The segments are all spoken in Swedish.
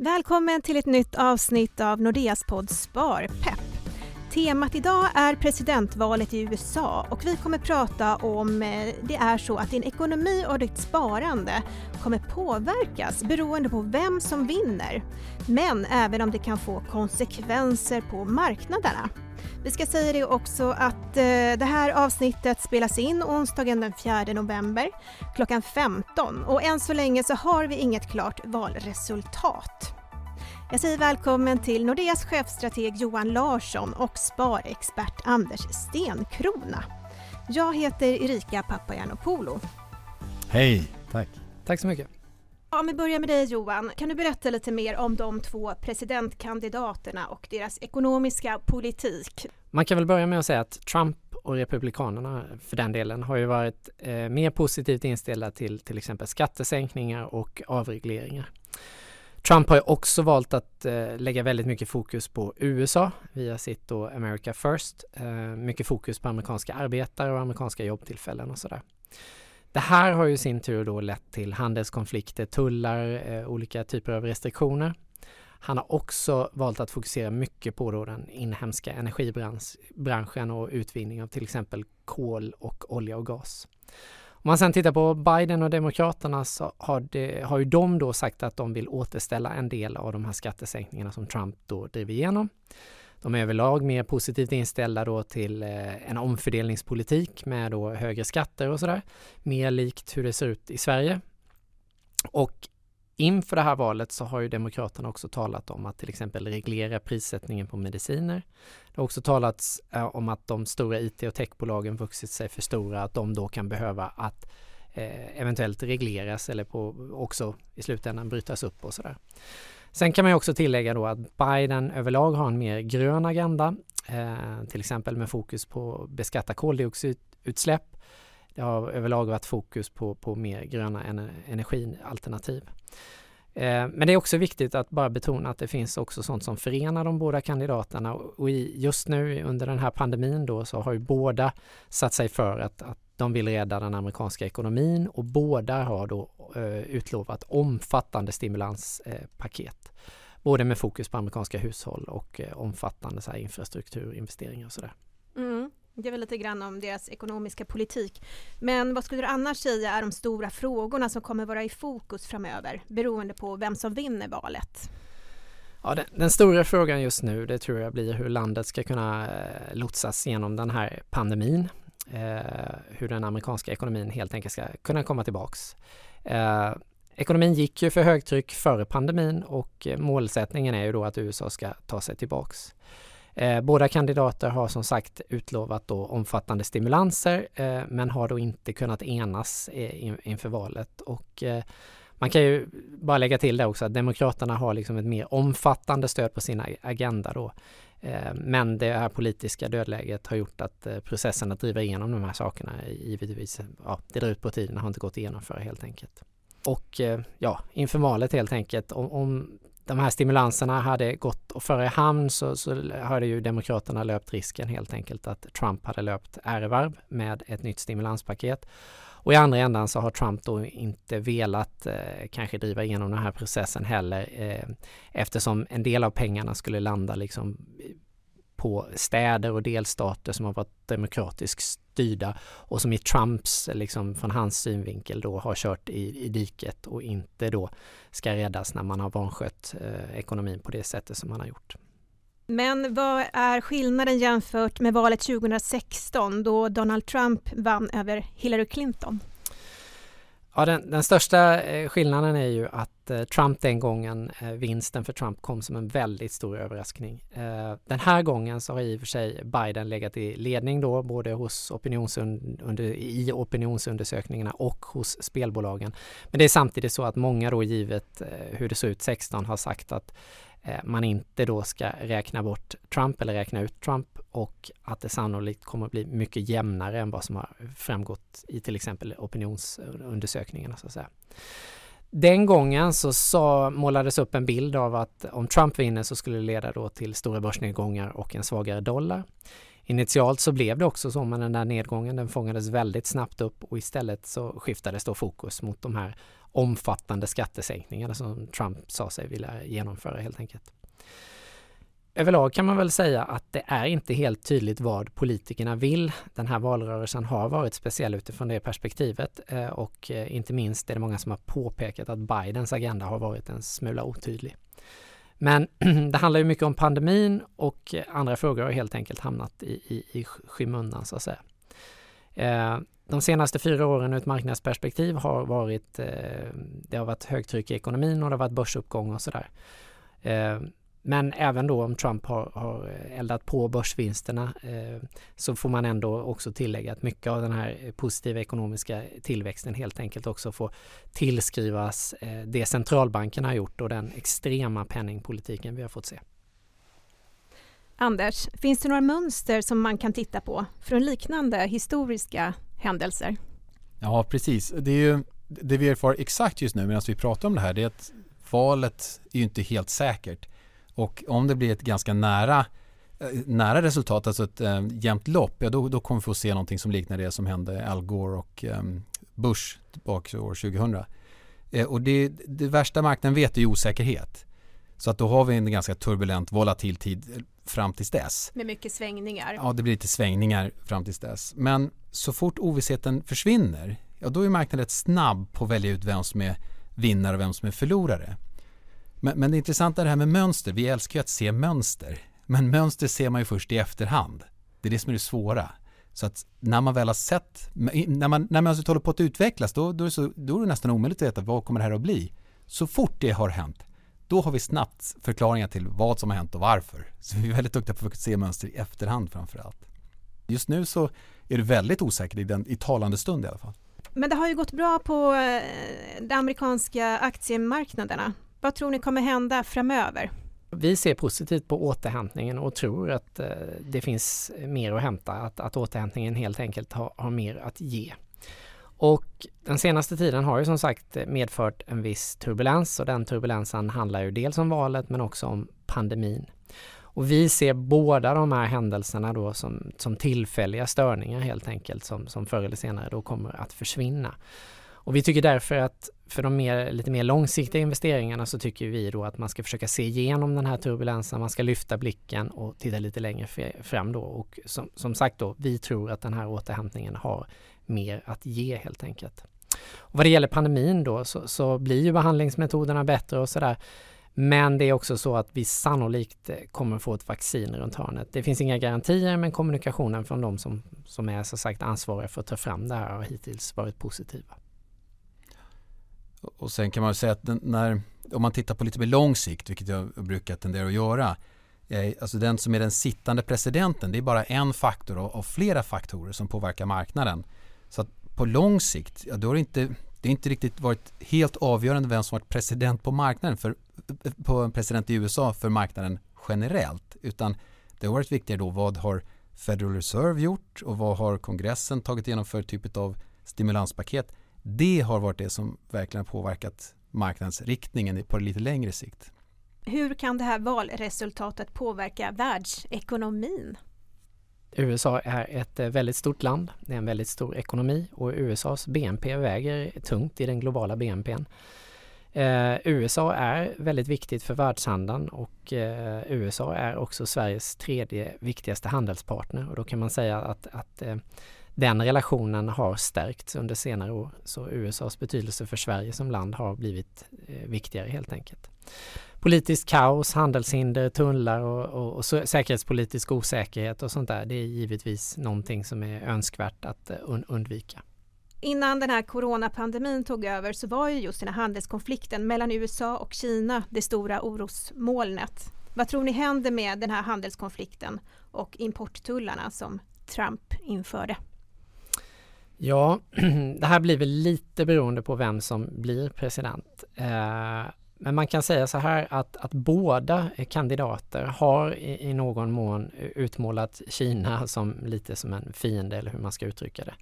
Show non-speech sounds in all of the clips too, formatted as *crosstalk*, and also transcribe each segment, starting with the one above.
Välkommen till ett nytt avsnitt av Nordeas podd Sparpepp. Temat idag är presidentvalet i USA och vi kommer prata om eh, det är så att din ekonomi och ditt sparande kommer påverkas beroende på vem som vinner. Men även om det kan få konsekvenser på marknaderna. Vi ska säga det också att eh, det här avsnittet spelas in onsdagen den 4 november klockan 15 och än så länge så har vi inget klart valresultat. Jag säger välkommen till Nordeas chefstrateg Johan Larsson och sparexpert Anders Stenkrona. Jag heter Erika Papagiannopoulou. Hej, tack. Tack så mycket. Om vi börjar med dig Johan, kan du berätta lite mer om de två presidentkandidaterna och deras ekonomiska politik? Man kan väl börja med att säga att Trump och Republikanerna för den delen har ju varit eh, mer positivt inställda till till exempel skattesänkningar och avregleringar. Trump har ju också valt att eh, lägga väldigt mycket fokus på USA via sitt då America First. Eh, mycket fokus på amerikanska arbetare och amerikanska jobbtillfällen och sådär. Det här har ju i sin tur då lett till handelskonflikter, tullar, eh, olika typer av restriktioner. Han har också valt att fokusera mycket på då den inhemska energibranschen och utvinning av till exempel kol och olja och gas. Om man sedan tittar på Biden och Demokraterna så har, det, har ju de då sagt att de vill återställa en del av de här skattesänkningarna som Trump då driver igenom. De är överlag mer positivt inställda då till eh, en omfördelningspolitik med då högre skatter och sådär. Mer likt hur det ser ut i Sverige. Och inför det här valet så har ju Demokraterna också talat om att till exempel reglera prissättningen på mediciner. Det har också talats eh, om att de stora IT och techbolagen vuxit sig för stora, att de då kan behöva att eh, eventuellt regleras eller på, också i slutändan brytas upp och sådär. Sen kan man ju också tillägga då att Biden överlag har en mer grön agenda, eh, till exempel med fokus på beskatta koldioxidutsläpp. Det har överlag varit fokus på, på mer gröna energialternativ. Eh, men det är också viktigt att bara betona att det finns också sånt som förenar de båda kandidaterna och just nu under den här pandemin då så har ju båda satt sig för att, att de vill rädda den amerikanska ekonomin och båda har då eh, utlovat omfattande stimulanspaket. Både med fokus på amerikanska hushåll och eh, omfattande så här, infrastrukturinvesteringar och sådär. Det är väl lite grann om deras ekonomiska politik. Men vad skulle du annars säga är de stora frågorna som kommer vara i fokus framöver beroende på vem som vinner valet? Ja, den, den, stora frågan just nu det tror jag blir hur landet ska kunna eh, lotsas genom den här pandemin. Eh, hur den amerikanska ekonomin helt enkelt ska kunna komma tillbaks. Eh, ekonomin gick ju för högtryck före pandemin och eh, målsättningen är ju då att USA ska ta sig tillbaks. Eh, båda kandidater har som sagt utlovat då omfattande stimulanser eh, men har då inte kunnat enas eh, in, inför valet. Och, eh, man kan ju bara lägga till det också att Demokraterna har liksom ett mer omfattande stöd på sin agenda då. Eh, men det här politiska dödläget har gjort att eh, processen att driva igenom de här sakerna givetvis, ja, det drar ut på tiden, har inte gått att genomföra helt enkelt. Och eh, ja, inför valet helt enkelt, om, om de här stimulanserna hade gått och före i hamn så, så hade ju Demokraterna löpt risken helt enkelt att Trump hade löpt ärevarv med ett nytt stimulanspaket. Och i andra ändan så har Trump då inte velat eh, kanske driva igenom den här processen heller eh, eftersom en del av pengarna skulle landa liksom på städer och delstater som har varit demokratiskt styrda och som i Trumps, liksom från hans synvinkel då har kört i, i diket och inte då ska räddas när man har vanskött eh, ekonomin på det sättet som man har gjort. Men vad är skillnaden jämfört med valet 2016 då Donald Trump vann över Hillary Clinton? Ja, den, den, största eh, skillnaden är ju att eh, Trump den gången, eh, vinsten för Trump kom som en väldigt stor överraskning. Den här gången så har i och för sig Biden legat i ledning då, både hos opinionsunder, i opinionsundersökningarna och hos spelbolagen. Men det är samtidigt så att många då givet hur det såg ut 16 har sagt att Eh, man inte då ska räkna bort Trump eller räkna ut Trump och att det sannolikt kommer att bli mycket jämnare än vad som har framgått i till exempel opinionsundersökningarna. Så att säga. Den gången så sa, målades upp en bild av att om Trump vinner så skulle det leda då till stora börsnedgångar och en svagare dollar. Initialt så blev det också så, men den där nedgången den fångades väldigt snabbt upp och istället så skiftades då fokus mot de här omfattande skattesänkningar som Trump sa sig vilja genomföra helt enkelt. Överlag kan man väl säga att det är inte helt tydligt vad politikerna vill. Den här valrörelsen har varit speciell utifrån det perspektivet eh, och eh, inte minst är det många som har påpekat att Bidens agenda har varit en smula otydlig. Men *clears throat* det handlar ju mycket om pandemin och andra frågor har helt enkelt hamnat i, i, i skymundan så att säga. Eh, de senaste fyra åren ur ett marknadsperspektiv har varit, eh, det har varit högtryck i ekonomin och det har varit börsuppgång och sådär. Eh, men även då om Trump har, har eldat på börsvinsterna eh, så får man ändå också tillägga att mycket av den här positiva ekonomiska tillväxten helt enkelt också får tillskrivas eh, det centralbankerna har gjort och den extrema penningpolitiken vi har fått se. Anders, finns det några mönster som man kan titta på från liknande historiska händelser? Ja, precis. Det, är ju, det vi erfar exakt just nu medan vi pratar om det här det är att valet är ju inte helt säkert. Och om det blir ett ganska nära eh, nära resultat, alltså ett eh, jämnt lopp, ja då, då kommer vi få se någonting som liknar det som hände Al Gore och eh, Bush tillbaka år 2000. Eh, och det, det värsta marknaden vet är ju osäkerhet. Så att då har vi en ganska turbulent, volatil tid fram tills dess. Med mycket svängningar. Ja, det blir lite svängningar fram tills dess. Men så fort ovissheten försvinner, ja då är marknaden rätt snabb på att välja ut vem som är vinnare och vem som är förlorare. Men, men det intressanta är det här med mönster. Vi älskar ju att se mönster. Men mönster ser man ju först i efterhand. Det är det som är det svåra. Så att när man väl har sett, när, man, när mönstret håller på att utvecklas, då, då, är det så, då är det nästan omöjligt att veta vad kommer det här att bli. Så fort det har hänt, då har vi snabbt förklaringar till vad som har hänt och varför. Så vi är väldigt duktiga på att se mönster i efterhand framför allt. Just nu så är det väldigt osäkert i, den, i talande stund i alla fall. Men det har ju gått bra på eh, de amerikanska aktiemarknaderna. Vad tror ni kommer hända framöver? Vi ser positivt på återhämtningen och tror att eh, det finns mer att hämta, att, att återhämtningen helt enkelt har, har mer att ge. Och den senaste tiden har ju som sagt medfört en viss turbulens och den turbulensen handlar ju dels om valet men också om pandemin. Och vi ser båda de här händelserna då som, som tillfälliga störningar helt enkelt som, som förr eller senare då kommer att försvinna. Och vi tycker därför att för de mer, lite mer långsiktiga investeringarna så tycker vi då att man ska försöka se igenom den här turbulensen, man ska lyfta blicken och titta lite längre fram då. Och som, som sagt då, vi tror att den här återhämtningen har mer att ge helt enkelt. Och vad det gäller pandemin då så, så blir ju behandlingsmetoderna bättre och sådär. Men det är också så att vi sannolikt eh, kommer få ett vaccin runt hörnet. Det finns inga garantier men kommunikationen från de som, som är så sagt ansvariga för att ta fram det här har hittills varit positiva. Och sen kan man säga att när, om man tittar på lite mer lång sikt, vilket jag brukar tendera att göra, eh, alltså den som är den sittande presidenten, det är bara en faktor av flera faktorer som påverkar marknaden. Så att på lång sikt, ja, då har det inte, det inte riktigt varit helt avgörande vem som varit president på marknaden, för, på president i USA för marknaden generellt, utan det har varit viktigare då vad har Federal Reserve gjort och vad har kongressen tagit igenom för typ av stimulanspaket det har varit det som verkligen påverkat marknadsriktningen på lite längre sikt. Hur kan det här valresultatet påverka världsekonomin? USA är ett eh, väldigt stort land, det är en väldigt stor ekonomi och USAs BNP väger tungt i den globala BNPn. Eh, USA är väldigt viktigt för världshandeln och eh, USA är också Sveriges tredje viktigaste handelspartner och då kan man säga att, att eh, den relationen har stärkts under senare år. Så USAs betydelse för Sverige som land har blivit eh, viktigare helt enkelt. Politiskt kaos, handelshinder, tunnlar och, och, och, säkerhetspolitisk osäkerhet och sånt där. Det är givetvis någonting som är önskvärt att eh, un undvika. Innan den här coronapandemin tog över så var ju just den här handelskonflikten mellan USA och Kina det stora orosmolnet. Vad tror ni händer med den här handelskonflikten och importtullarna som Trump införde? Ja, *clears throat* det här blir väl lite beroende på vem som blir president. Eh, men man kan säga så här att, att båda kandidater har i, i, någon mån utmålat Kina som lite som en fiende eller hur man ska uttrycka det.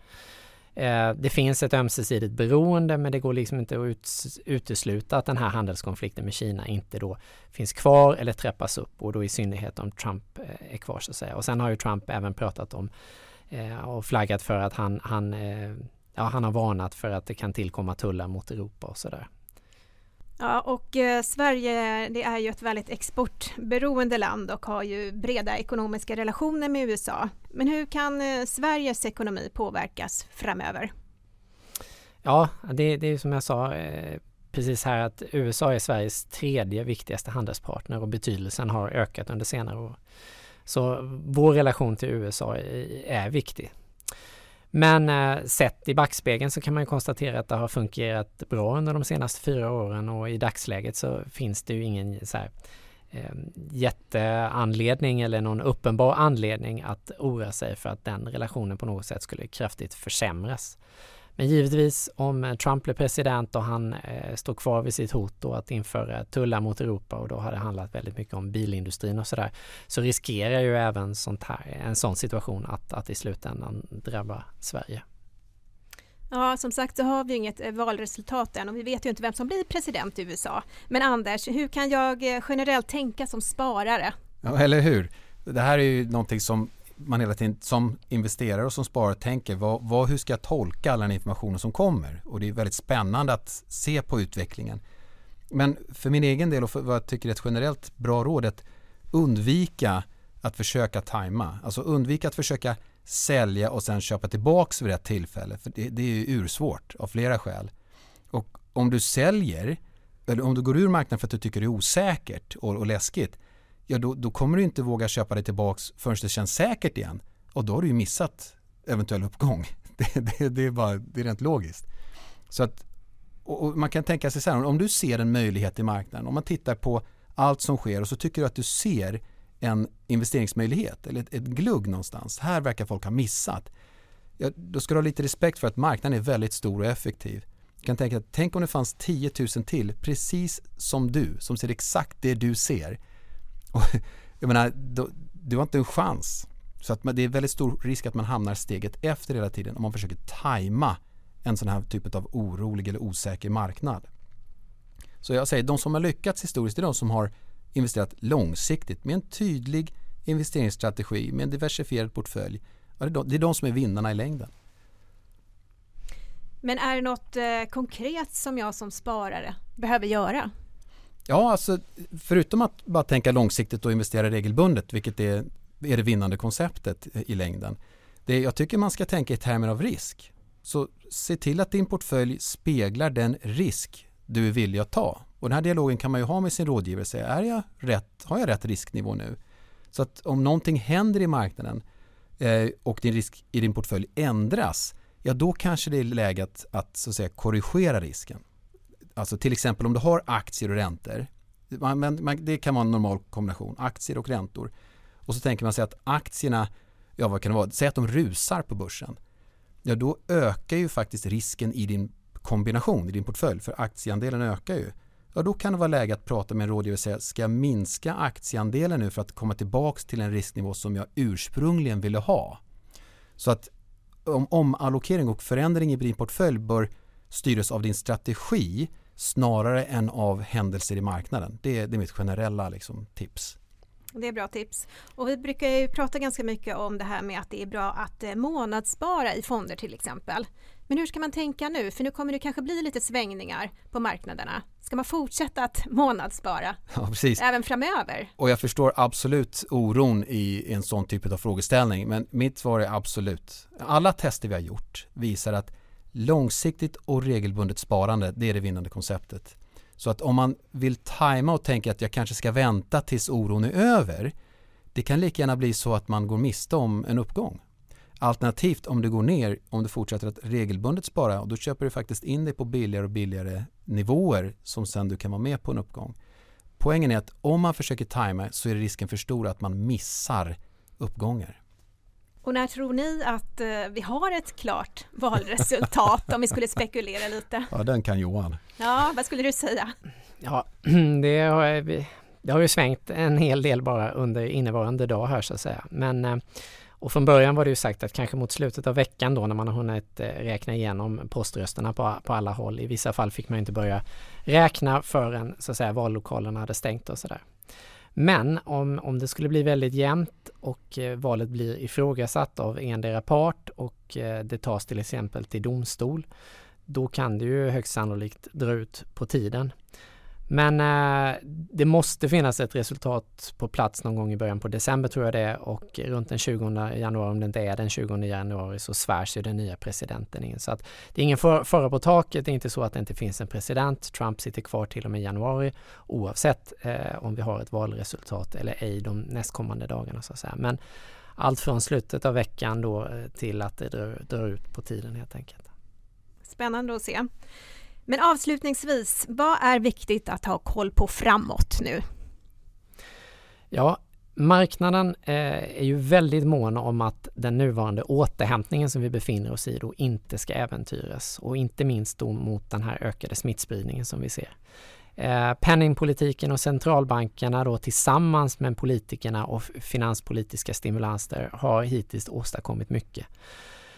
Eh, det finns ett ömsesidigt beroende men det går liksom inte att ut, utesluta att den här handelskonflikten med Kina inte då finns kvar eller trappas upp och då i synnerhet om Trump eh, är kvar så att säga. Och sen har ju Trump även pratat om och flaggat för att han, han eh, ja, han har varnat för att det kan tillkomma tullar mot Europa och sådär. Ja, och eh, Sverige det är ju ett väldigt exportberoende land och har ju breda ekonomiska relationer med USA. Men hur kan eh, Sveriges ekonomi påverkas framöver? Ja, det, det är som jag sa eh, precis här att USA är Sveriges tredje viktigaste handelspartner och betydelsen har ökat under senare år. Så vår relation till USA är, viktig. Men eh, sett i backspegeln så kan man konstatera att det har fungerat bra under de senaste fyra åren och i dagsläget så finns det ju ingen så här, eh, jätteanledning eller någon uppenbar anledning att oroa sig för att den relationen på något sätt skulle kraftigt försämras. Men givetvis om Trump blir president och han eh, står kvar vid sitt hot då att införa tullar mot Europa och då har det handlat väldigt mycket om bilindustrin och sådär så riskerar ju även sånt här, en sån situation att, att i slutändan drabba Sverige. Ja, som sagt så har vi inget eh, valresultat än och vi vet ju inte vem som blir president i USA. Men Anders, hur kan jag eh, generellt tänka som sparare? Ja, eller hur? Det här är ju någonting som man hela tiden som investerare och som sparare tänker vad, vad, hur ska jag tolka all den informationen som kommer? Och det är väldigt spännande att se på utvecklingen. Men för min egen del och för vad jag tycker är ett generellt bra råd är att undvika att försöka tajma. Alltså undvika att försöka sälja och sen köpa tillbaks vid rätt tillfälle. För det, det är ju ursvårt av flera skäl. Och om du säljer eller om du går ur marknaden för att du tycker det är osäkert och, och läskigt ja då, då kommer du inte våga köpa dig tillbaks förrän det känns säkert igen. Och då har du ju missat eventuell uppgång. *laughs* Det, det, det är bara det är rent logiskt. Så att, och man kan tänka sig så här, om du ser en möjlighet i marknaden, om man tittar på allt som sker och så tycker du att du ser en investeringsmöjlighet eller ett, ett glugg någonstans. Här verkar folk ha missat. Ja, då ska du ha lite respekt för att marknaden är väldigt stor och effektiv. Jag kan tänka, tänk om det fanns 10 000 till precis som du som ser exakt det du ser och, *laughs* jag menar, då, du har inte en chans. Så att det är väldigt stor risk att man hamnar steget efter hela tiden om man försöker tajma en sån här typ av orolig eller osäker marknad. Så jag säger, de som har lyckats historiskt är de som har investerat långsiktigt med en tydlig investeringsstrategi med en diversifierad portfölj. Det är de som är vinnarna i längden. Men är det något eh, konkret som jag som sparare behöver göra? Ja, alltså förutom att bara tänka långsiktigt och investera regelbundet, vilket är, är det vinnande konceptet i längden. Det, jag tycker man ska tänka i termer av risk. Så se till att din portfölj speglar den risk du är villig att ta. Och den här dialogen kan man ju ha med sin rådgivare. Säga, är jag rätt, har jag rätt risknivå nu? Så att om någonting händer i marknaden eh, och din risk i din portfölj ändras, ja då kanske det är läge att, att, så att säga, korrigera risken. Alltså till exempel om du har aktier och räntor. Man, man, det kan vara en normal kombination, aktier och räntor. Och så tänker man sig att aktierna, ja vad kan det vara, säg att de rusar på börsen. Ja då ökar ju faktiskt risken i din kombination, i din portfölj, för aktieandelen ökar ju. Ja då kan det vara läge att prata med en rådgivare och säga, ska jag minska aktieandelen nu för att komma tillbaka till en risknivå som jag ursprungligen ville ha? Så att om omallokering och förändring i din portfölj bör styras av din strategi snarare än av händelser i marknaden. Det är, det är mitt generella liksom, tips. Det är bra tips. Och vi brukar ju prata ganska mycket om det här med att det är bra att eh, månadsspara i fonder till exempel. Men hur ska man tänka nu? För nu kommer det kanske bli lite svängningar på marknaderna. Ska man fortsätta att månadsspara *laughs* ja, precis. även framöver? Och jag förstår absolut oron i en sån typ av frågeställning. Men mitt svar är absolut. Alla tester vi har gjort visar att Långsiktigt och regelbundet sparande, det är det vinnande konceptet. Så att om man vill tajma och tänka att jag kanske ska vänta tills oron är över, det kan lika gärna bli så att man går miste om en uppgång. Alternativt om du går ner, om du fortsätter att regelbundet spara, då köper du faktiskt in dig på billigare och billigare nivåer som sen du kan vara med på en uppgång. Poängen är att om man försöker tajma så är risken för stor att man missar uppgångar. Och när tror ni att eh, vi har ett klart valresultat om vi skulle spekulera lite? Ja, den kan Johan. Ja, vad skulle du säga? Ja, *clears throat* det har, det har ju svängt en hel del bara under innevarande dag här så att säga. Men eh, och från början var det ju sagt att kanske mot slutet av veckan då när man har hunnit eh, räkna igenom poströsterna på, på alla håll. I vissa fall fick man inte börja räkna förrän så att säga vallokalerna hade stängt och sådär. Men om, om det skulle bli väldigt jämnt och eh, valet blir ifrågasatt av endera part och eh, det tas till exempel till domstol, då kan det ju högst sannolikt dra ut på tiden. Men eh, det måste finnas ett resultat på plats någon gång i början på december tror jag det är och runt den 20 januari, om det inte är den 20 januari, så svärs ju den nya presidenten in. Så att det är ingen fara på taket, det är inte så att det inte finns en president. Trump sitter kvar till och med januari oavsett eh, om vi har ett valresultat eller ej de nästkommande dagarna så att säga. Men allt från slutet av veckan då eh, till att det drar, drar ut på tiden helt enkelt. Spännande att se. Men avslutningsvis, vad är viktigt att ha koll på framåt nu? Ja, marknaden eh, är ju väldigt mån om att den nuvarande återhämtningen som vi befinner oss i då inte ska äventyras och inte minst då mot den här ökade smittspridningen som vi ser. Eh, penningpolitiken och centralbankerna då tillsammans med politikerna och finanspolitiska stimulanser har hittills åstadkommit mycket.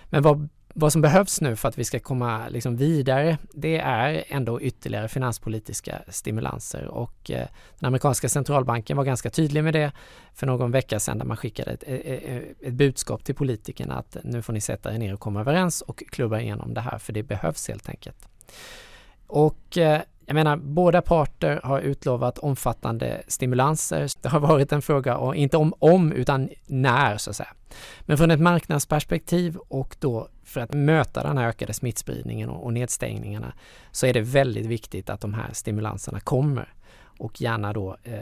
Men vad vad som behövs nu för att vi ska komma liksom vidare, det är ändå ytterligare finanspolitiska stimulanser och eh, den amerikanska centralbanken var ganska tydlig med det för någon vecka sedan där man skickade ett, ett, ett budskap till politikerna att nu får ni sätta er ner och komma överens och klubba igenom det här för det behövs helt enkelt. Och eh, jag menar, båda parter har utlovat omfattande stimulanser. *laughs* Det har varit en fråga, och inte om om, utan när så att säga. Men från ett marknadsperspektiv och då för att möta den här ökade smittspridningen och nedstängningarna så är det väldigt viktigt att de här stimulanserna kommer och gärna då eh,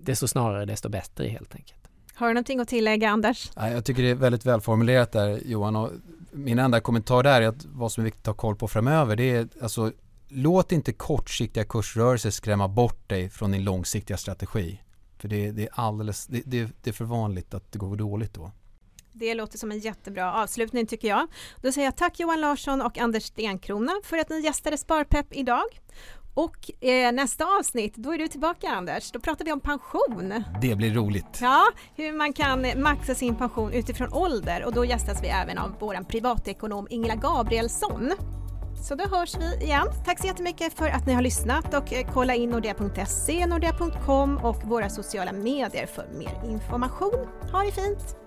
desto snarare desto bättre helt enkelt. Har du någonting att tillägga Anders? Jag tycker det är väldigt välformulerat där Johan och min enda kommentar där är att vad som är viktigt att ha koll på framöver det är alltså låt inte kortsiktiga kursrörelser skrämma bort dig från din långsiktiga strategi. För det, det är alldeles, det, det, det är för vanligt att det går dåligt då. Det låter som en jättebra avslutning tycker jag. Då säger jag tack Johan Larsson och Anders Stenkrona för att ni gästade Sparpepp idag. Och eh, nästa avsnitt, då är du tillbaka Anders. Då pratar vi om pension. Det blir roligt. Ja, hur man kan maxa sin pension utifrån ålder och då gästas vi även av vår privatekonom Ingela Gabrielsson. Så då hörs vi igen. Tack så jättemycket för att ni har lyssnat och eh, kolla in nordea.se, nordea.com och våra sociala medier för mer information. Ha det fint!